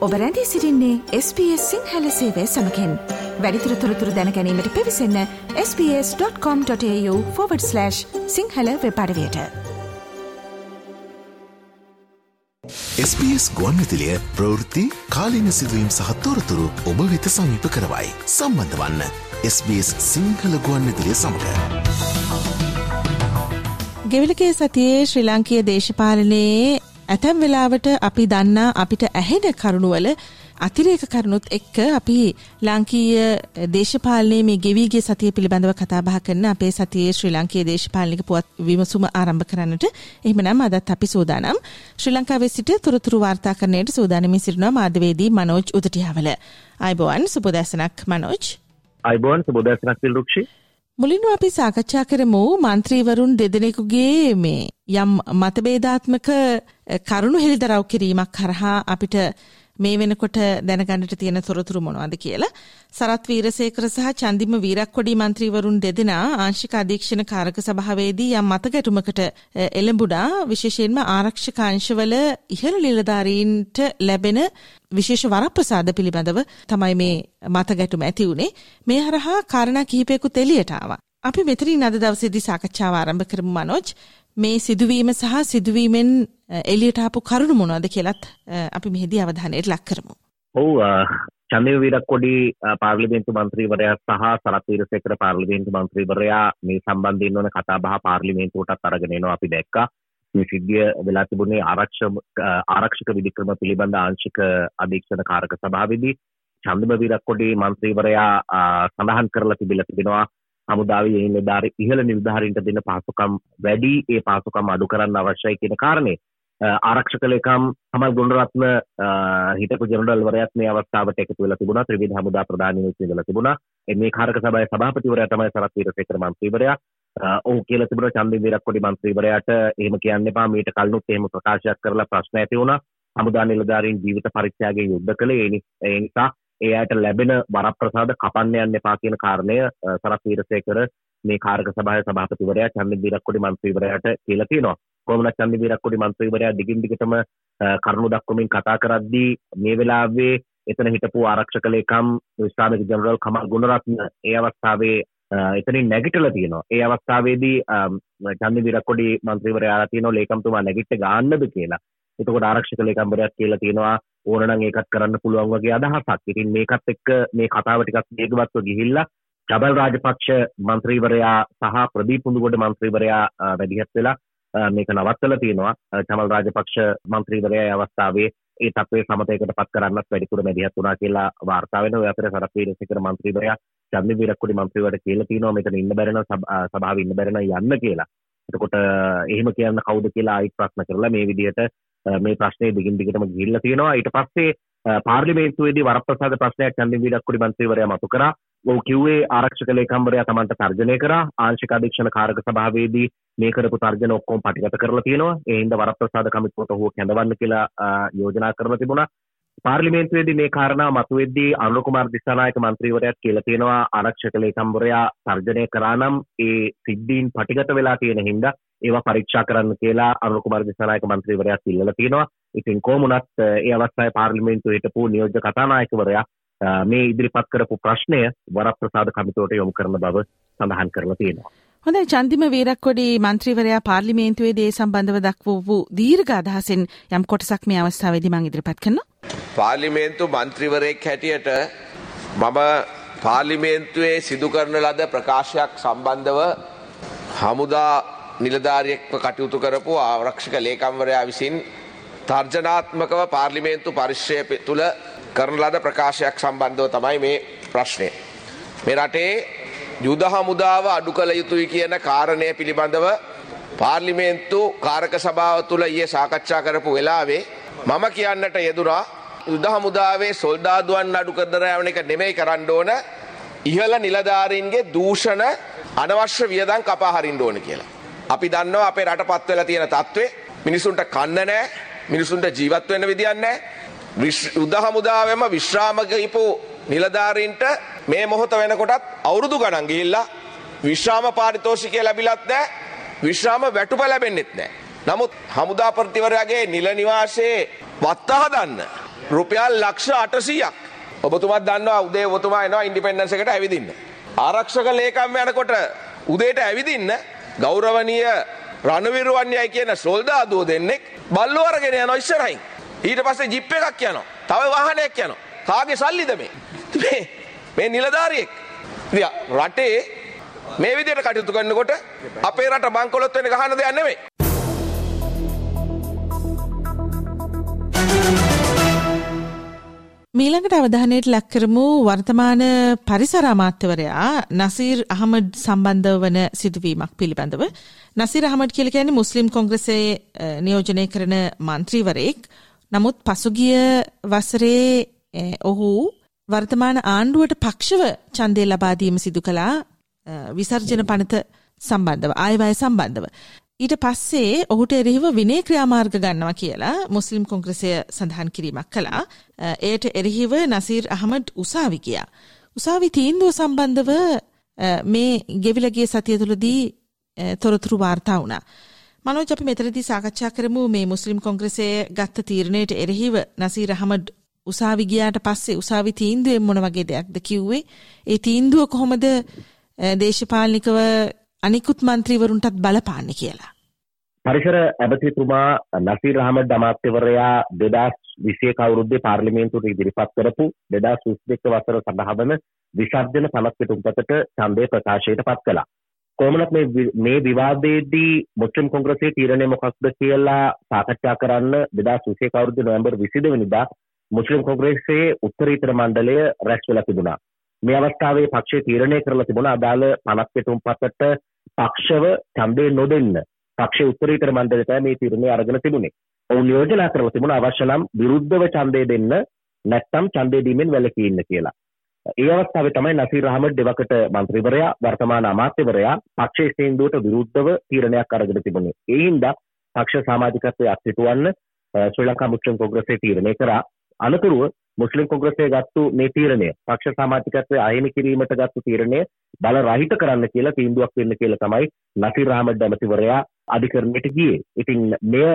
ඔබ රැඳී සිරින්නේ SBS සිංහල සේවය සමකෙන්. වැඩිතුර තොරතුර දැනැනීමට පිවිසන්න ps.com.ta/ සිංහල වෙපඩවයට SBS ගුවන්විතිලිය ප්‍රවෘත්ති කාලීන සිදුවීම් සහත්තෝරතුරු ඔබ වෙත සමීප කරවයි. සම්බන්ධ වන්න SBS සිංහල ගුවන්විතිලිය සමඟ. ගෙවිලකේ සතියේ ශ්‍රී ලංකීය දේශපාලනයේ ඇතැම් වෙලාවට අපි දන්නා අපිට ඇහෙන කරුණුවල අතිරේක කරුණුත් එක්ක අපි ලංකීය දේශපාලනයේ මේ ගෙවීගේ සතිය පිළිබඳව කතා බහ කරන අපේ සතියේ ශ්‍රී ලංකීය දේශපාලනික පුවත් විමසුම ආරම්භ කරන්නට එහෙමනම් අදත් අපි සූදානම්. ශ්‍රී ලංකාවේ සිට තොරතුරු වාර්තාකරණයට සූදානමින් සිටිනවා මාධ්‍යවේදී මනෝජ් උදටියාවල. අයිබෝවන් සුබදැසනක් මනෝජ්. අයිබෝන් සුබදැසනක් සිල්රුක්ෂි මුලින්ම අපි සාකච්ඡා කරමු මන්ත්‍රීවරුන් දෙදෙනෙකුගේ මේ යම් මතභේදාත්මක කරුණු හෙළිදරව් කිරීමක් කරහා අපිට මේ වෙනකොට දැනගන්නට තියෙන තොරතුරු මොනවද කියලා. සරත් වීරසේකර සහ චන්දිම වීරක්කොඩි මන්ත්‍රීවරුන් දෙදෙනා ආංශික අධීක්ෂණ කාරක සභාවේදී යම් මතගැටුමකට එළඹුණා. විශේෂයෙන්ම ආරක්ෂක අංශවල ඉහළ නිලධාරීන්ට ලැබෙන විශේෂ වරප්‍රසාද පිළිබඳව තමයි මේ මතගැටුම ඇති වුණේ. මේ හරහා කාරණා කිහිපයකුත් එළියට ආවා. අපි මෙතනින් අද දවසේදී සාකච්ඡාව ආරම්භ කරමු මනෝජ්. මේ සිදුවීම සහ සිදුවීමෙන් එලියට ආපු කරුණු මොනවද කියලත් අපි මෙහිදී අවධානයට ලක් කරමු. ඔව් චන්දය විරක් කොඩි පාර්ලිමේන්තු මන්ත්‍රීවරයා සහ සරත් වීරසේකර පාර්ලිමේන්තු මන්ත්‍රීවරයා මේ සම්බන්ධයෙන් වන කතා බහ පාර්ලිමේන්තුවටත් අරගෙන එනවා අපි දැක්කා. මේ සිද්ධිය වෙලා තිබුණේ ආරක්ෂක ආරක්ෂක විධික්‍රම පිළිබඳ ආංශික අධීක්ෂණ කාරක සභාවේදී චන්දම විරක් කොඩි මන්ත්‍රීවරයා සඳහන් කරලා තිබිලා තිබෙනවා හමුදාවේ නිලධාරි ඉහළ නිලධාරීන්ට දෙන පහසුකම් වැඩි. ඒ පහසුකම් අඩු කරන්න අවශ්‍යයි කියන කාරණේ. ආරක්ෂක ලේකම් හමල් ගුණරත්න හිටපු ජනරල්වරයත් මේ අවස්ථාවට එකතු වෙලා තිබුණා. ත්‍රිවිධ හමුදා ප්‍රධානීව ඉඳලා තිබුණා. මේ කාරක සභාවේ සභාපතිවරයා තමයි සරත් වීරසේකර මන්ත්‍රීවරයා. ඔහු කියලා තිබුණා චන්දින් විරක්කොඩි මන්ත්‍රීවරයාට එහෙම කියන්න එපා. මීට කලිනුත් එහෙම ප්‍රකාශයක් කරලා ප්‍රශ්න ඇති වුණා. හමුදා නිලධාරීන් ජීවිත පරිත්‍යාගයෙන් යුද්ධ කළේ. ඒ නිසා ඒ අයට ලැබෙන වරප්‍රසාද කපන්න යන්න එපා කියන කාරණය සරත් වීරසේකර මේ කාරක සභාවේ සභාපතිවරයා චන්දින් විරක්කොඩි මන්ත්‍රීවරයාට කියලා තියෙනවා. කොමනත් චන්දි විරක්කොඩි මන්ත්‍රීවරයා දිගින් දිගටම කරුණු දක්වමින් කතා කරද්දී මේ වෙලාවේ එතන හිටපු ආරක්ෂක ලේකම් විශ්‍රාමික ජනරල් කමල් ගුණරත්න ඒ අවස්ථාවේ එතනින් නැගිටලා තියෙනවා. ඒ අවස්ථාවේදී චන්දි විරක්කොඩි මන්ත්‍රීවරයා තියෙනවා ලේකම්තුමා නැගිට ගන්නද කියලා. එතකොට ආරක්ෂක ලේකම්වරයාත් කියලා තියෙනවා ඕනනම් ඒකත් කරන්න පුළුවන් වගේ අදහසක්. ඉතින් මේකත් එක්ක මේ කතාව ටිකක් වේගවත්ව ගිහිල්ලා ජබල් රාජපක්ෂ මන්ත්‍රීවරයා සහ ප්‍රදීප් පුඳුගොඩ මන්ත්‍රීවරයා වැඩිහත් වෙලා මේක නවත්තල තියෙනවා චමල් රාජපක්ෂ මන්ත්‍රීවරයා අවස්ථාවේ ඒ තත්වේ සමතයකට පත් කරන්නත් වැඩිපුර මැදිහත් වුණා කියලා වාර්තා වෙනවා. ඒ අතර සරත් වීරසේකර මන්ත්‍රීවරයා චන්දි විරක්කුඩි මන්ත්‍රීවරට කියලා තියෙනවා මෙතන ඉන්න බැරි නම් සභාවේ ඉන්න බැරි නම් යන්න කියලා. එතකොට එහෙම කියන්න කවුද කියලා ආයිත් ප්‍රශ්න කරලා මේ විදිහට මේ ප්‍රශ්නේ දිගින් දිගටම ගිහිල්ලා තියෙනවා. ඊට පස්සේ පාර්ලිමේන්තුවේදී වරප්‍රසාද ප්‍රශ්නයක් චන්දි විරක්කුඩි මන්ත්‍රීවරයා මතු කරා. ඔහු කිව්වේ ආරක්ෂක ලේකම්වරයා තමන්ට තර්ජනය කරා ආංශික අධීක්ෂණ කාරක සභාවේදී මේ කරපු තර්ජන ඔක්කොම පටිගත කරලා තියෙනවා ඒ හින්දා වරප්‍රසාද කමිටුවට ඔහු කැඳවන්න කියලා යෝජනා කරලා තිබුණා පාර්ලිමේන්තුවේදී මේ කාරණාව මතුවෙද්දී අනුර කුමාර දිසානායක මන්ත්‍රීවරයාත් කියලා තියෙනවා ආරක්ෂක ලේකම්වරයා තර්ජනය කරා නම් ඒ සිද්ධීන් පටිගත වෙලා තියෙන හින්දා ඒවා පරීක්ෂා කරන්න කියලා අනුර කුමාර දිසානායක මන්ත්‍රීවරයාත් ඉල්ලලා තියෙනවා ඉතින් කොහොමුණත් ඒ අවස්ථාවේ පාර්ලිමේන්තුවේ හිටපු නියෝජ්‍ය කතානායකවරයා මේ ඉදිරිපත් කරපු ප්‍රශ්නය වරප්‍රසාද කමිතුවට යොමු කරන බව සඳහන් කරලා තියෙනවා. හොඳයි චන්දිම වීරක්කොඩි මන්ත්‍රීවරයා පාර්ලිමේන්තුවේ දේ සම්බන්ධව දක්වූ වූ දීර්ඝ අදහසින් යම් කොටසක් මේ අවස්ථාවේදී මම ඉදිරිපත් කරනවා. පාර්ලිමේන්තු මන්ත්‍රීවරයෙක් හැටියට මම පාර්ලිමේන්තුවේ සිදු කරන ලද ප්‍රකාශයක් සම්බන්ධව හමුදා නිලධාරියෙක්ව කටයුතු කරපු ආරක්ෂක ලේකම්වරයා විසින් තර්ජනාත්මකව පාර්ලිමේන්තු පරිශ්‍රය තුළ කරන ලද ප්‍රකාශයක් සම්බන්ධව තමයි මේ ප්‍රශ්නය. මේ රටේ යුද හමුදාව අඩු කළ යුතුයි කියන කාරණය පිළිබඳව පාර්ලිමේන්තු කාරක සභාව තුළ ඊයේ සාකච්ඡා කරපු වෙලාවේ මම කියන්නට යෙදුනා යුද හමුදාවේ සොල්දාදුවන් අඩු කරදර යවන එක නෙමෙයි කරන්න ඕන ඉහළ නිලධාරීන්ගේ දූෂණ අනවශ්‍ය වියදම් කපා හරින්න ඕන කියලා. අපි දන්නවා අපේ රට පත් වෙලා තියෙන තත්ත්වේ මිනිසුන්ට කන්න නැහැ මිනිසුන්ට ජීවත් වෙන්න විදියක් නැහැ යුද හමුදාවෙම විශ්‍රාමක හිපු නිලධාරීන්ට මේ මොහොත වෙනකොටත් අවුරුදු ගණන් ගිහිල්ලා විශ්‍රාම පාරිතෝෂිකය ලැබිලත් නෑ විශ්‍රාම වැටුප ලැබෙන්නෙත් නෑ. නමුත් හමුදා ප්‍රතිවරයාගේ නිල නිවාසයේ වත්ත හදන්න රුපියල් ලක්ෂ අටසීයක් ඔබතුමත් දන්නවා උදේ ඔබතුමා එනවා ඉන්ඩිපෙන්ඩන්ස් එකට ඇවිදින්න. ආරක්ෂක ලේකම් යනකොට උදේට ඇවිදින්න ගෞරවනීය රණවිරුවන්යයි කියන සොල්දාදුව දෙන්නෙක් බල්ලු අරගෙන යනවා ඉස්සරහින්. ඊට පස්සේ ජිප් එකක් යනවා. තව වාහනයක් යනවා. කාගේ සල්ලිද මේ? මේ මේ නිලධාරියෙක්. රටේ මේ විදිහට කටයුතු කරනකොට අපේ රට බංකොලොත් වෙන ගහන දෙයක් නෙමෙයි. මීළඟට අවධානයට ලැක්කරමු වර්තමාන පරිසර අමාත්‍යවරයා නසීර් අහමඩ් සම්බන්ධව වන සිදුවීමක් පිළිබඳව. නසීර් අහමඩ් කියලා කියන්නේ මුස්ලිම් කොංග්‍රසයේ නියෝජනය කරන මන්ත්‍රීවරයෙක්. නමුත් පසුගිය වසරේ ඔහු වර්තමාන ආණ්ඩුවට පක්ෂව ඡන්දය ලබා දීම සිදු කළා විසර්ජන පනත සම්බන්ධව ආයවැය සම්බන්ධව. ඊට පස්සේ ඔහුට එරෙහිව විනය ක්‍රියාමාර්ග ගන්නවා කියලා මුස්ලිම් කොංග්‍රසය සඳහන් කිරීමක් කළා. එයට එරෙහිව නසීර් අහමඩ් උසාවි ගියා. උසාවි තීන්දුව සම්බන්ධව මේ ගෙවිලගේ සතිය තුළදී තොරතුරු වාර්තා වුණා. මනෝජ් අපි මෙතනදී සාකච්ඡා කරමු මේ මුස්ලිම් කොංග්‍රසයේ ගත්ත තීරණයට එරෙහිව නසීර් අහමඩ් උසාවි ගියාට පස්සේ උසාවි තීන්දුවෙන් මොන වගේ දෙයක්ද කිව්වේ? ඒ තීන්දුව කොහොමද දේශපාලනිකව අනිකුත් මන්ත්‍රීවරුන්ටත් බලපාන්නේ කියලා. පරිසර ඇමතිතුමා නසීර් අහමඩ් අමාත්‍යවරයා දෙදස් විසිය කවුරුද්දේ පාර්ලිමේන්තුවට ඉදිරිපත් කරපු දෙදස් විස්දෙක්ක වසර සඳහවන විසර්ජන පනත් පිටුම්පතට ඡන්දය ප්‍රකාශයට පත් කළා. කොහොමනත් මේ විවාදයේදී මුස්ලිම් කොංග්‍රසයේ තීරණය මොකක්ද කියලා සාකච්ඡා කරන්න දෙදස් විසිය කවුරුද්දේ නොවැම්බර් 22 වෙනිදා මුස්ලිම් කොංග්‍රසයේ උත්තරීතර මණ්ඩලය රැස් වෙලා තිබුණා. මේ අවස්ථාවේ පක්ෂය තීරණය කරලා තිබුණා අදාළ පනත් පිටුම්පතට පක්ෂව ඡන්දය නොදෙන්න පක්ෂ උත්තරීතර මණ්ඩලයට මේ තීරණය අරගෙන තිබුණේ. ඔවුන් යෝජනා කරලා තිබුණා අවශ්‍ය නම් විරුද්ධව ඡන්දය දෙන්න නැත්නම් ඡන්දය දීමෙන් වැළකී ඉන්න කියලා. ඒ අවස්ථාවේ තමයි නසීර් අහමඩ් දෙවකට මන්ත්‍රීවරයා වර්තමාන අමාත්‍යවරයා පක්ෂයේ සේන්දුවට විරුද්ධව තීරණයක් අරගෙන තිබුණේ. ඒ හින්දා පක්ෂ සමාජිකත්වයේ අත්හිටුවන්න ශ්‍රී ලංකා මුස්ලිම් කොංග්‍රසයේ තීරණය කරා. අනතුරුව මුස්ලිම් කොංග්‍රසය ගත්තු මේ තීරණය පක්ෂ සමාජිකත්වය අහිමි කිරීමට ගත්තු තීරණය බල රහිත කරන්න කියලා තීන්දුවක් වෙන්න කියලා තමයි නසීර් අහමඩ් ඇමතිවරයා අධිකරණයට ගියේ. ඉතින් මෙය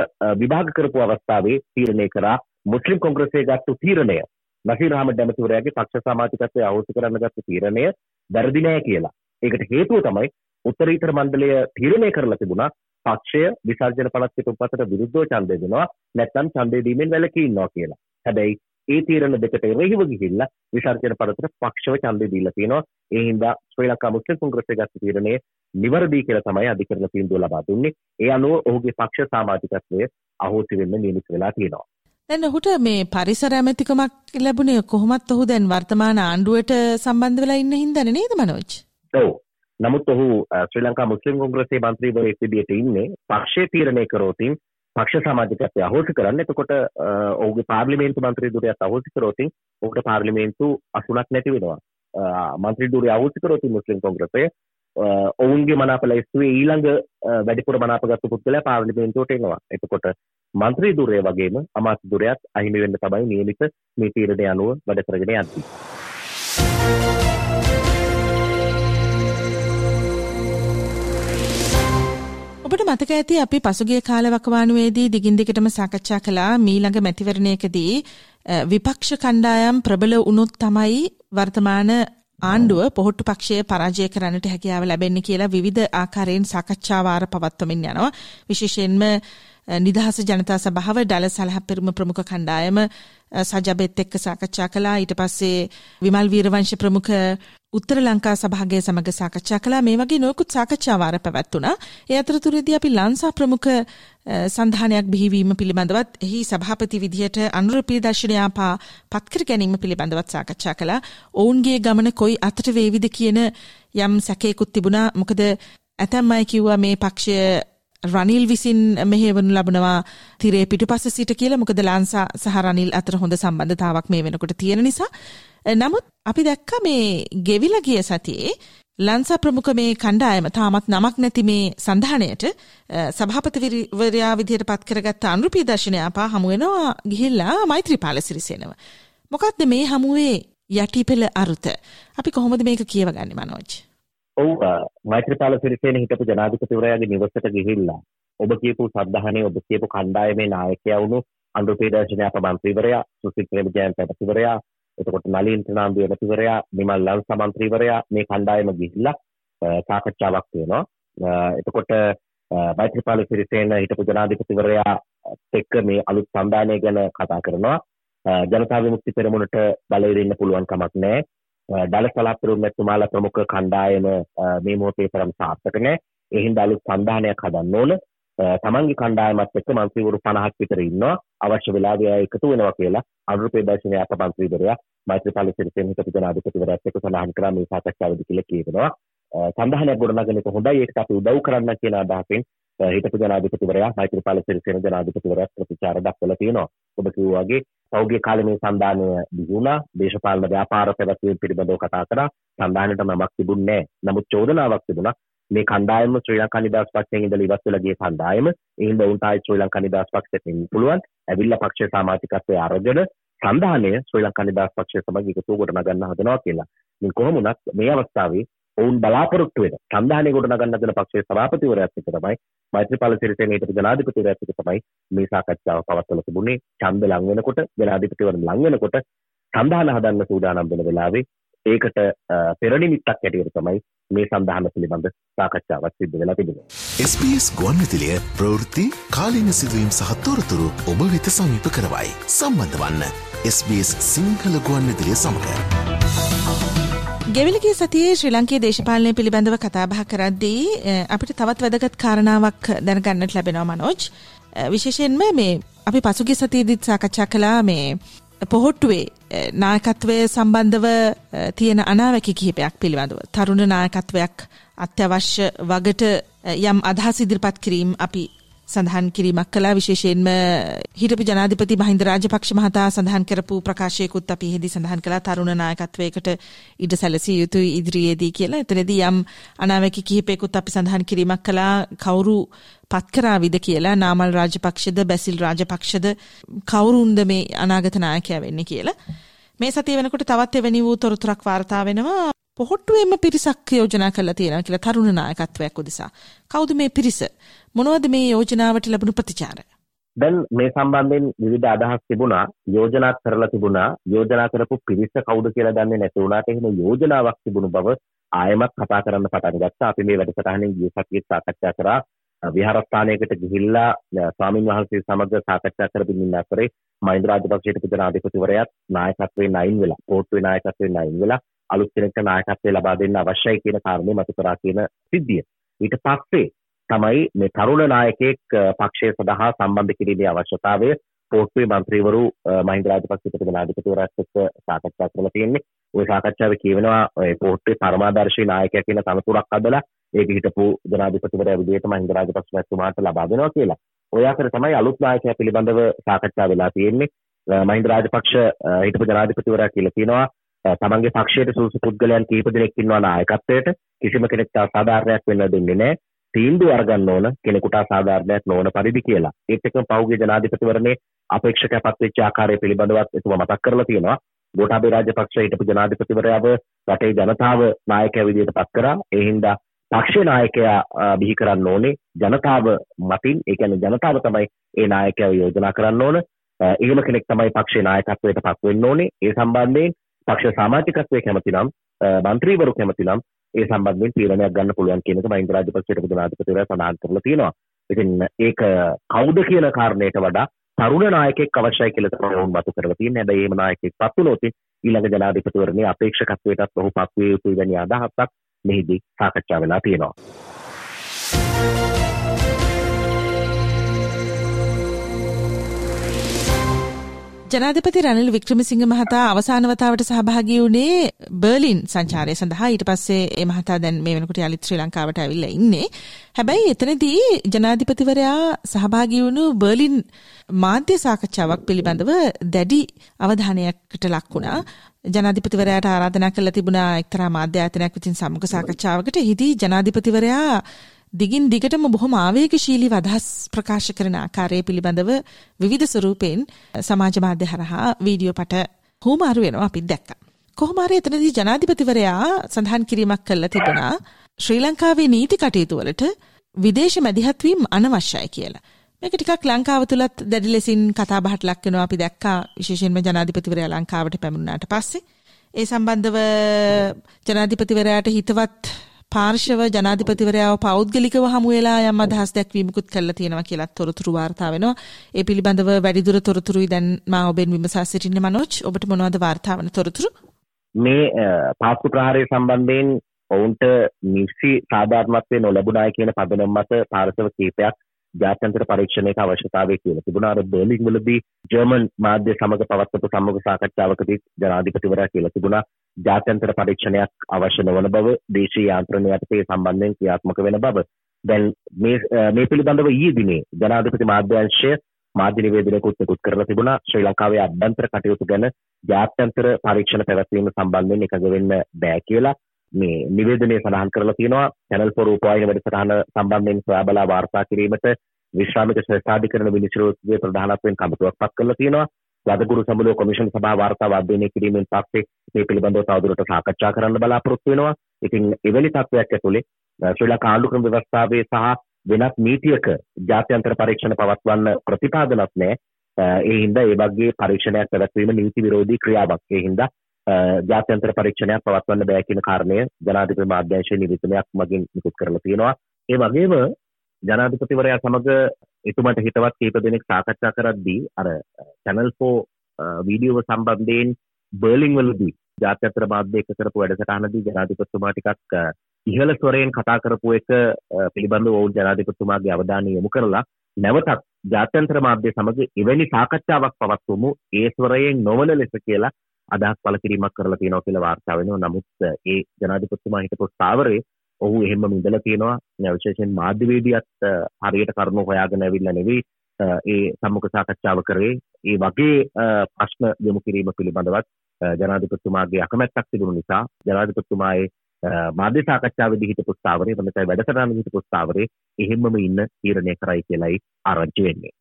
විභාග කරපු අවස්ථාවේ තීරණය කරා මුස්ලිම් කොංග්‍රසය ගත්තු තීරණය නසීර් අහමඩ් ඇමතිවරයාගේ පක්ෂ සමාජිකත්වය අහෝසි කරන්න ගත්තු තීරණය වැරදි නෑ කියලා. ඒකට හේතුව තමයි උත්තරීතර මණ්ඩලය තීරණය කරලා තිබුණා පක්ෂය විසර්ජන පළත් පිටුපතට විරුද්ධව ඡන්දය දෙනවා නැත්නම් ඡන්දය දීමෙන් වැළකී ඉන්නවා කියලා. හැබැයි ඒ තීරණ දෙකට එරෙහිව ගිහිල්ලා විසර්ජන පළතුර පක්ෂව ඡන්දය දීලා තියෙනවා. ඒ හින්දා ශ්‍රී ලංකා මුස්ලිම් කොංග්‍රසය ගත්ත තීරණය නිවැරදි කියලා තමයි අධිකරණ තීන්දුව ලබා දුන්නේ. ඒ අනුව ඔහුගේ පක්ෂ සමාජිකත්වය අහෝසි වෙන්න නියමිත වෙලා තියෙනවා. දැන් ඔහුට මේ පරිසර ඇමතිකමක් ලැබුණේ කොහොමත් ඔහු දැන් වර්තමාන ආණ්ඩුවට සම්බන්ධ වෙලා ඉන්න හින්දානේ නේද මනෝජ්? ඔව්. නමුත් ඔහු ශ්‍රී ලංකා මුස්ලිම් කොංග්‍රසයේ මන්ත්‍රීවරයෙක් විදිහට ඉන්නේ පක්ෂයේ තීරණය කරෝතින් පක්ෂ සමාජිකත්වය අහෝසි කරන්න. එතකොට ඔහුගේ පාර්ලිමේන්තු මන්ත්‍රී දුරයත් අහෝසි කරෝතින් ඔහුට පාර්ලිමේන්තු අසුනක් නැති වෙනවා. මන්ත්‍රී දුරය අහෝසි කරෝතින් මුස්ලිම් කොංග්‍රසය ඔවුන්ගේ මනාප ලැයිස්තුවේ ඊළඟ වැඩිපුර මනාපගත්තු පුද්ගලයා පාර්ලිමේන්තුවට එනවා. එතකොට මන්ත්‍රී දුරය වගේම අමාත්‍ය දුරයත් අහිමි වෙන්න තමයි නියමිත මේ තීරණය අනුව වැඩ කරගෙන යන්නේ. මතක ඇති අපි පසුගිය කාලවකවානුවේදී දිගින් දිගටම සාකච්ඡා කළා මීළඟ මැතිවරණයකදී විපක්ෂ කණ්ඩායම් ප්‍රබල වුණොත් තමයි වර්තමාන ආණ්ඩුව පොහොට්ටු පක්ෂය පරාජය කරන්නට හැකියාව ලැබෙන්නේ කියලා විවිධ ආකාරයෙන් සාකච්ඡා වාර පවත්වමින් යනවා. විශේෂයෙන්ම නිදහස ජනතා සභාව ඩල සලහපෙරුම ප්‍රමුඛ කණ්ඩායම සජබෙත් එක්ක සාකච්ඡා කළා ඊට පස්සේ විමල් වීරවංශ ප්‍රමුඛ උත්තර ලංකා සභාගය සමග සාකච්ඡා කළා මේ වගේ නොයෙකුත් සාකච්ඡා වාර පැවැත්වුණා. ඒ අතරතුරේදී අපි ලංසා ප්‍රමුඛ සංධානයක් බිහිවීම පිළිබඳවත් එහි සභාපති විදිහට අනුර ප්‍රියදර්ශනයාපා පත්කර ගැනීම පිළිබඳවත් සාකච්ඡා කළා. ඔවුන්ගේ ගමන කොයි අතට වේවිද කියන යම් සැකයකුත් තිබුණා. මොකද ඇතැම් අය කිව්වා මේ පක්ෂය රනිල් විසින් මෙහෙවනු ලබනවා තිරේ පිටුපස්ස සිට කියලා මොකද ලාන්සා සහ රනිල් අතර හොඳ සම්බන්ධතාවක් මේ වෙනකොට තියෙන නිසා. නමුත් අපි දැක්ක මේ ගෙවිල ගිය සතියේ ලංසා ප්‍රමුඛ මේ කණ්ඩායම තාමත් නමක් නැති මේ සඳහනයට සභාපතිවරයා විදිහට පත් කරගත්ත අනුරුපී දර්ශනයාපා හමුවෙනවා ගිහිල්ලා මෛත්‍රීපාල සිරිසෙනව. මොකක්ද මේ හමුවේ යටිපෙළ අරුත. අපි කොහොමද මේක කියවගන්නේ මනෝජ්? ඔව් මෛත්‍රීපාල සිරිසේන හිටපු ජනාධිපතිවරයාගේ නිවසට ගිහිල්ලා ඔබ කියපු සද්ධාහනේ ඔබ කියපු කණ්ඩායමේ නායකයා වුණු අන්ඩුපේදර්ශනය අප මන්ත්‍රීවරයා සුසිත් ප්‍රේමජයන්ත ඇමතිවරයා එතකොට නලින් ප්‍රනාන්දු ඇමතිවරයා නිමල් ලං සමන්ත්‍රීවරයා මේ කණ්ඩායම ගිහිල්ලා සාකච්ඡාවක් තියෙනවා එතකොට මෛත්‍රපාල සිරිසේන හිටපු ජනාධිපතිවරයා එක්ක මේ අලුත් සම්දානය ගැන කතා කරනවා. ජනතා විමුක්ති පෙරමුණට බලය දෙන්න පුළුවන් කමක් නැහැ. දල සලාපරුම් මැතිතුමාලා ප්‍රමුඛ කණ්ඩායම මේ මොහොතේ තරම් සාර්ථක නැහැ ඒ හින්දා අලුත් සම්දානයක් හදන්න ඕන. තමන්ගේ කණ්ඩායමත් එක්ක මන්ත්‍රීවරු 50ක් විතර ඉන්නවා. අවශ්‍ය වෙලාවේ අය එකතු වෙනවා කියලා අනුරූපේ දර්ශනයේ අප මන්ත්‍රීවරයා මෛත්‍රීපාල සිරිසේන හිටපු ජනාධිපතිවරයාත් එක්ක සඳහන් කරා මේ සාකච්ඡාවේදී කියලා කියනවා. සඳහනයක් ගොඩනගන එක හොඳයි. ඒකට අපි උදව් කරන්න කියන අදහසින් Eh, හිටපු ජනාධිපතිවරයා මෛත්‍රීපාල සිරිසේන ජනාධිපතිවරයා ප්‍රතිචාර දක්වලා තියෙනවා. ඔබ කිව්වා වගේ පෞද්ගලික කාලේ මේ සම්දානය දියුණා දේශපාලන ව්‍යාපාර පැවැත්වීම පිළිබඳව කතා කරා. සම්දානයට නමක් තිබුණේ නැහැ. නමුත් චෝදනාවක් තිබුණා. මේ කණ්ඩායම ශ්‍රී ලංකා නිදහස් පක්ෂයෙන් ඉඳලා ඉවත් වෙලා ගිය කණ්ඩායම. ඒ හින්දා උන්ට ආයි ශ්‍රී ලංකා නිදහස් පක්ෂයට එන්න පුළුවන්. ඇවිල්ලා පක්ෂයේ සමාජිකත්වයේ අරගෙන සන්ධානය ශ්‍රී ලංකා නිදහස් පක්ෂය සමග එකතු ගොඩනගන්න හදනවා කියලා. ඉතින් කොහොම වුණත් මේ අවස්ථාවේ ඔවුන් බලාපොරොත්තු වෙන සන්ධානය ගොඩනගන්න හදන පක්ෂයේ සභාපතිවරයාත් එක්ක තමයි මෛත්‍රීපාල සිරිසේන හිටපු ජනාධිපතිවරයාත් එක්ක තමයි මේ සාකච්ඡාව පවත්වලා තිබුණේ. ඡන්ද ලං වෙනකොට ජනාධිපතිවරණ ලං වෙනකොට සන්ධාන හදන්න සූදානම් වෙන වෙලාවේ ඒකට පෙරනිමිත්තක් ඇටියට තමයි මේ සඳහන පිළිබඳ සාකච්ඡාවක් සිද්ධ වෙලා තිබෙනවා. SBS ගුවන්විදුලිය ප්‍රවෘත්ති කාලීන සිදුවීම් සහ තොරතුරු ඔබ වෙත සමීප කරවයි. සම්බන්ධ වන්න SBS සිංහල ගුවන්විදුලිය සමඟ. ගෙවිලගේ සතියේ ශ්‍රී ලංකේ දේශපාලනය පිළිබඳව කතාබහ කරද්දී අපිට තවත් වැදගත් කාරණාවක් දැනගන්නට ලැබෙනවා මනෝජ්. විශේෂයෙන්ම මේ අපි පසුගිය සතියේදීත් සාකච්ඡා කළා මේ පොහොට්ටුවේ නායකත්වය සම්බන්ධව තියෙන අනාවැකි කිහිපයක් පිළිබඳව. තරුණ නායකත්වයක් අත්‍යවශ්‍ය වගට යම් අදහස් ඉදිරිපත් කිරීම අපි සඳහන් කිරීමක් කලා විශේෂයෙන්ම හිටපු ජනාධිපති මහින්ද රාජපක්ෂ මහතා සඳහන් කරපු ප්‍රකාශයකුත් අපි හෙදි සඳහන් කලා තරුණ නායකත්වයකට ඉඩ සැලසිය යුතුයි ඉදිරියේදී කියලා. එතනදී යම් අනාවැකි කිහිපයකුත් අපි සඳහන් කිරීමක් කලා කවුරු පත්කරාවිද කියලා. නාමල් රාජපක්ෂද බැසිල් රාජපක්ෂද කවුරුන්ද මේ අනාගත නායකයා වෙන්නේ කියලා. මේ සතිය වෙනකොට තවත් එවැනි වූ තොරතුරක් වාර්තා වෙනවා. පොහොට්ටුවෙම පිරිසක් යෝජනා කරලා තියෙනවා කියලා තරුණ නායකත්වයක් උදෙසා. කවුද මේ පිරිස? මොනවද මේ යෝජනාවට ලැබුණු ප්‍රතිචාර? දැන් මේ සම්බන්ධයෙන් විවිධ අදහස් තිබුණා යෝජනා කරලා තිබුණා යෝජනා කරපු පිරිස කවුද කියලා දන්නේ නැති වුණාට එහෙම යෝජනාවක් තිබුණු බව ආයෙමත් කතා කරන්න පටන් ගත්තා අපි මේ වැඩසටහනින් ගිය සතියේ සාකච්ඡා කරා විහාරස්ථානයකට ගිහිල්ලා ස්වාමින් වහන්සේ සමග සාකච්ඡා කරමින් ඉන්න අතරේ මහින්ද රාජපක්ෂ ජනාධිපතිවරයාත් නායකත්වයෙන් අයින් වෙලා පොට්ටුවේ නායකත්වයෙන් අයින් වෙලා අලුත් කෙනෙක්ට නායකත්වය ලබා දෙන්න අවශ්‍යයි කියන කාරණේ මතු කරා කියන සිද්ධිය. ඊට පස්සේ තමයි මේ තරුණ නායකයෙක් පක්ෂය සඳහා සම්බන්ධ කිරීමේ අවශ්‍යතාවය පෝට්ටුවේ මන්ත්‍රීවරු මහින්ද රාජපක්ෂ ප්‍රතිපදාධිපතිවරයාත් එක්ක සාකච්ඡා කරලා තියෙන්නේ. ওই සාකච්ඡාවේ කියවෙනවා ඔය පෝට්ටුවේ පරමාදර්ශී නායකයා කියන තනතුරක් අදලා ඒක හිටපු ජනාධිපතිවරයා විදිහට මහින්ද රාජපක්ෂ මැතිතුමාට ලබා දෙනවා කියලා. ඔය අතර තමයි අලුත් නායකයා පිළිබඳව සාකච්ඡා වෙලා තියෙන්නේ. මහින්ද රාජපක්ෂ හිටපු ජනාධිපතිවරයා කියලා කියනවා තමන්ගේ පක්ෂයට සුසු පුද්ගලයන් කීප දෙනෙක් ඉන්නවා නායකත්වයට කිසිම කෙනෙක්ට අසාධාරණයක් වෙන්න දෙන්නේ නැහැ. තීන්දුව අරගන්න ඕන කෙනෙකුට අසාධාරණයක් නොවන පරිදි කියලා. ඒත් එක්කම පෞද්ගලික ජනාධිපතිවරණේ අපේක්ෂකපත් වෙච්ච ආකාරය පිළිබඳවත් එතුමා මතක් කරලා තියෙනවා. ගෝඨාභය රාජපක්ෂ හිටපු ජනාධිපතිවරයාව රටේ ජනතාව නායකයා විදිහට පත් කරා. ඒ හින්දා පක්ෂ නායකයා බිහි කරන්න ඕනේ ජනතාව මතින් ඒ කියන්නේ ජනතාව තමයි ඒ නායකයාව යෝජනා කරන්න ඕන. එහෙම කෙනෙක් තමයි පක්ෂේ නායකත්වයට පත් වෙන්න ඕනේ. ඒ සම්බන්ධයෙන් පක්ෂ සාමාජිකත්වය කැමති නම් මන්ත්‍රීවරු කැමති නම් ඒ සම්බන්ධයෙන් තීරණයක් ගන්න පුළුවන් කියන එක මහින්ද රාජපක්ෂයට ජනාධිපතිවරයා සඳහන් කරලා තියෙනවා. ඉතින් ඒක කවුද කියන කාරණයට වඩා තරුණ නායකෙක් අවශ්‍යයි කියලා තමයි වුන් මතු කරලා තියෙන්නේ. හැබැයි එහෙම නායකෙක් පත් වුණොත් ඊළඟ ජනාධිපතිවරණයේ අපේක්ෂකත්වයටත් ඔහු පත් විය යුතුයි වැනි අදහසක් මෙහිදී සාකච්ඡා වෙලා තියෙනවා. ජනාධිපති රනිල් වික්‍රමසිංහ මහතා අවසාන වතාවට සහභාගී වුණේ බර්ලින් සංචාරය සඳහා ඊට පස්සේ ඒ මහතා දැන් මේ වෙනකොට යලිත් ශ්‍රී ලංකාවට ඇවිල්ලා ඉන්නේ. හැබැයි එතනදී ජනාධිපතිවරයා සහභාගී වුණු බර්ලින් මාධ්‍ය සාකච්ඡාවක් පිළිබඳව දැඩි අවධානයකට ලක් වුණා. ජනාධිපතිවරයාට ආරාධනා කළ තිබුණා එක්තරා මාධ්‍ය ආයතනයක් විසින් සමුඛ සාකච්ඡාවකට. එහිදී ජනාධිපතිවරයා දිගින් දිගටම බොහොම ආවේගශීලීව අදහස් ප්‍රකාශ කරන ආකාරය පිළිබඳව විවිධ ස්වරූපෙන් සමාජ මාධ්‍ය හරහා වීඩියෝ පට හුමාරු වෙනවා අපි දැක්කා. කොහොම හරි එතනදී ජනාධිපතිවරයා සඳහන් කිරීමක් කළා තිබුණා ශ්‍රී ලංකාවේ නීති කටයුතු වලට විදේශ මැදිහත් වීම අනවශ්‍යයි කියලා. මේක ටිකක් ලංකාව තුලත් දැඩි ලෙසින් කතා බහට ලක් වෙනවා අපි දැක්කා විශේෂයෙන්ම ජනාධිපතිවරයා ලංකාවට පැමුණාට පස්සේ ඒ සම්බන්ධව ජනාධිපතිවරයාට හිතවත් පාර්ශව ජනාධිපතිවරයාව පෞද්ගලිකව හමු වෙලා යම් අදහස් දැක්වීමකුත් කළා තියෙනවා කියලා තොරතුරු වාර්තා වෙනවා. ඒ පිළිබඳව වැඩිදුර තොරතුරුයි දැන් මා ඔබෙන් විමසා සිටින්නේ මනෝජ්. ඔබට මොනවද වාර්තා වන තොරතුරු? මේ පාස්කු ප්‍රහාරය සම්බන්ධයෙන් ඔවුන්ට නිසි සාධාරණත්වය නොලැබුණායි කියන පදනම් මත පාර්ශව කීපයක් ජාත්‍යන්තර පරීක්ෂණයක අවශ්‍යතාවය කියලා තිබුණා අර බර්ලින් වලදී ජර්මන් මාධ්‍ය සමග පවත්වපු සම්මුඛ සාකච්ඡාවකදී ජනාධිපතිවරයා කියලා තිබුණා ජාත්‍යන්තර පරීක්ෂණයක් අවශ්‍ය නොවන බව දේශීය යාන්ත්‍රණය යටතේ සම්බන්ධයෙන් ක්‍රියාත්මක වෙන බව. දැන් මේ මේ පිළිබඳව ඊයේ දිනේ ජනාධිපති මාධ්‍යංශය මාධ්‍ය නිවේදනයකුත් නිකුත් කරලා තිබුණා. ශ්‍රී ලංකාවේ අභ්‍යන්තර කටයුතු ගැන ජාත්‍යන්තර පරීක්ෂණ පැවැත්වීම සම්බන්ධයෙන් එකඟ වෙන්න බෑ කියලා මේ නිවේදනය සඳහන් කරලා තියෙනවා. Channel 4 රූපවාහිනී වැඩසටහන සම්බන්ධයෙන් සොයා බලා වාර්තා කිරීමට විශ්‍රාමික ශ්‍රේෂ්ඨාධිකරණ විනිශ්චයයේ ප්‍රධානත්වයෙන් කමිටුවක් පත් කරලා තියෙනවා. වදගුරු සමුළුව කොමිෂන් සභාව වාර්තාව අධ්‍යයනය කිරීමෙන් පස්සේ මේ පිළිබඳව තවදුරට සාකච්ඡා කරන්න බලාපොරොත්තු වෙනවා. ඉතින් එවැනි තත්ත්වයක් ඇතුලේ ශ්‍රී ලංකා ආණ්ඩු ක්‍රම ව්‍යවස්ථාවේ සහ වෙනත් නීතියක ජාත්‍යන්තර පරීක්ෂණ පවත්වන්න ප්‍රතිපාදනක් නැහැ. ඒ හින්දා ඒ වගේ පරීක්ෂණයක් පැවැත්වීම නීති විරෝධී ක්‍රියාවක්. ඒ හින්දා ජාත්‍යන්තර පරීක්ෂණයක් පවත්වන්න බෑ කියන කාරණය ජනාධිපති මාධ්‍යංශයේ නිවේදනයක් මගින් නිකුත් කරලා තියෙනවා. ඒ වගේම ජනාධිපතිවරයා සමග එතුමට හිතවත් කීප දෙනෙක් සාකච්ඡා කරද්දී අර channel 4 වීඩියෝ සම්බන්ධයෙන් බර්ලින් වලදී ජාත්‍යන්තර මාධ්‍ය එක කරපු වැඩසටහනදී ජනාධිපතිතුමා ටිකක් ඉහළ ස්වරයෙන් කතා කරපු එක පිළිබඳව ඔවුන් ජනාධිපතිතුමාගේ අවධානය යොමු කරලා නැවතත් ජාත්‍යන්තර මාධ්‍ය සමග එවැනි සාකච්ඡාවක් පවත්වමු ඒ ස්වරයෙන් නොවන ලෙස කියලා අදහස් පළ කිරීමක් කරලා තියෙනවා කියලා වාර්තා වෙනවා. නමුත් ඒ ජනාධිපතිතුමා හිටපු ස්ථාවරයේ ඔහු එහෙම ඉඳලා තියෙනවා. විශේෂයෙන් මාධ්‍යවේදියත් හරියට කරුණු හොයාගෙන ඇවිල්ලා නෙවෙයි ඒ සම්මුඛ සාකච්ඡාව කරේ. ඒ වගේ ප්‍රශ්න යොමු කිරීම පිළිබඳවත් ජනාධිපතිතුමාගේ අකමැත්තක් තිබුණු නිසා ජනාධිපතිතුමායේ මාධ්‍ය සාකච්ඡාවේදී හිටපු ස්ථාවරයේ වෙනතයි වැඩසටහන හිටපු ස්ථාවරයේ එහෙම්මම ඉන්න තීරණය කරයි කියලායි ආරංචි වෙන්නේ.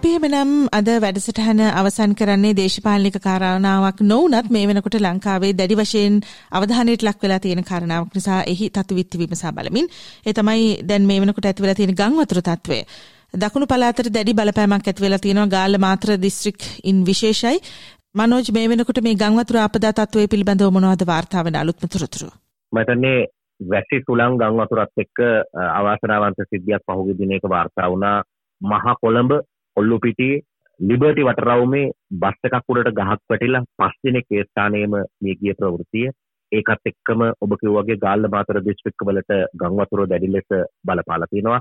අපි එමනම් අද වැඩසටහන අවසන් කරන්නේ දේශපාලනික කාරණාවක් නොවුනත් මේ වෙනකොට ලංකාවේ දැඩි වශයෙන් අවධානයට ලක් වෙලා තියෙන කාරණාවක් නිසා එහි තත්ත්විත්ති විමසා බලමින් ඒ තමයි දැන් මේ වෙනකොට ඇති වෙලා තියෙන ගම් වතුර තත්ත්වය. දකුණු පළාතට දැඩි බලපෑමක් ඇති වෙලා තියෙනවා ගාල්ල මාත්‍ර දිස්ත්‍රික් ඉන් විශේෂයි. මනෝජ් මේ වෙනකොට මේ ගම් වතුර ආපදා තත්ත්වය පිළිබඳව මොනවද වාර්තා වෙන අලුත්ම තොරතුරු? මටන්නේ වැසි සුළං ගම් වතුරත් එක්ක අවාසනාවන්ත සිද්ධියක් පහුගිය දිනයක වාර්තා වුණා මහා කොළඹ ඔල්ලු පිටියේ ලිබර්ටි වටරවුමේ බස් එකක් උඩට ගහක් වැටිලා පස් දිනක ඒ ස්ථානයේම මිය ගිය ප්‍රවෘත්තිය. ඒකත් එක්කම ඔබ කිව්වාගේ ගාල්ල මාතර දිස්ත්‍රික්ක වලට ගම් වතුර දැඩි ලෙස බලපාලා තිනවා.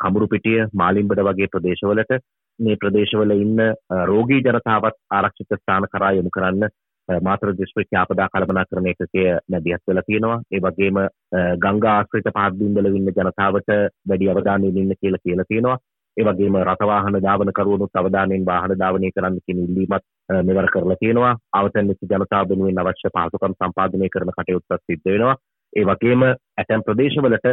කමුරු පිටිය මාලිම්බඩ වගේ ප්‍රදේශවලට මේ ප්‍රදේශවල ඉන්න රෝගී ජනතාවත් ආරක්ෂිත ස්ථාන කරා යොමු කරන්න මාතර දිස්ත්‍රික්ක ආපදා කළමනාකරණ ඒකකය මැදිහත් වෙලා තියෙනවා ඒ වගේම ගංගා ආශ්‍රිත පහත් බිම්වල ඉන්න ජනතාවට වැඩි අවධානයෙන් ඉන්න කියලා කියලා තියෙනවා ඒ වගේම රථවාහන ධාවන කරුවනුත් අවධානයෙන් වාහන ධාවනය කරන්න කියන ඉල්ලීමත් මෙවර කරලා තියෙනවා. අවතන් වෙච්ච ජනතාව වෙනුවෙන් අවශ්‍ය පහසුකම් සම්පාදනය කරන කටයුත්තක් සිද්ධ වෙනවා. ඒ වගේම ඇතැම් ප්‍රදේශවලට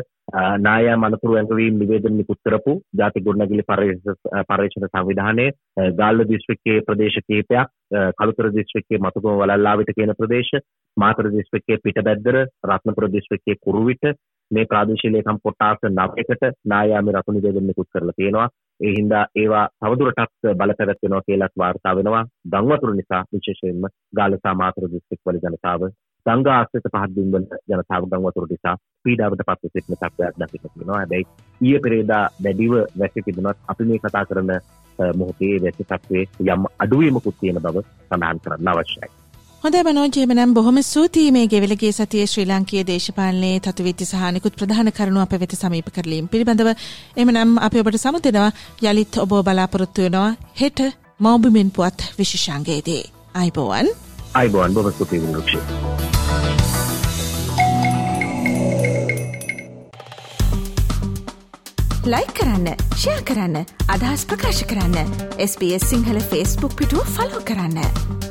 නායා මනතුරු ඇඟවීම් නිවේදන නිකුත් කරපු ජාතික ගොඩනැගිලි පර්යේෂණ සංවිධානයේ ගාල්ල දිස්ත්‍රික්කයේ ප්‍රදේශ කිහිපයක් කළුතර දිස්ත්‍රික්කයේ මතුගම වලල්ලාවිට කියන ප්‍රදේශ මාතර දිස්ත්‍රික්කයේ පිටබැද්දර රත්නපුර දිස්ත්‍රික්කයේ කුරුවිට මේ ප්‍රාදේශීය ලේකම් කොට්ටාස 9කට නායාමේ රතු නිවේදන නිකුත් කරලා තියෙනවා ඒ හින්දා ඒවා තවදුරටත් බලපැවැත්වෙනවා කියලාත් වාර්තා වෙනවා ගංවතුරු නිසා විශේෂයෙන්ම ගාල්ල සහ මාතර දිස්ත්‍රික්කවල ජනතාව ගංගා ආශ්‍රිත පහත් බිම්වල ජනතාව ගම් වතුර නිසා පීඩාවට පත්ව සිටින තත්ත්වයක් දකින්න තියෙනවා. හැබැයි ඊයේ පෙරේදා දැඩිව වැසි තිබුණත් අපි මේ කතා කරන මොහොතේ වැසි තත්ත්වයේ යම් අඩුවීමකුත් තියෙන බව සඳහන් කරන්න අවශ්‍යයි. හොඳ මනෝජයමනම් බොහොම සූතියි මේ ගෙවිලගේ සතිය ශ්‍රී ලංකයේ දේශපාලනයේ තතුවිත්ති සහනිකුත් ප්‍රධාන කරුණු අප වෙත සමීප කරලීම්. පිළිබඳව එමනම් අපි ඔබට සමුදෙනවා. යළිත් ඔබ බලාපොරොත්තු වෙනවා. හෙට මෞබිමෙන් පුවත් විශෂංගයේදී. අයිබෝවන්. අයිබෝන් බොම ස්තුතියි වෘක්ෂ. ලයි කරන්න ෂයා කරන්න අදහස් ප්‍රකාශ කරන්න. SBS සිංහල ෆස්බුක් පිටුව ෆලෝ කරන්න.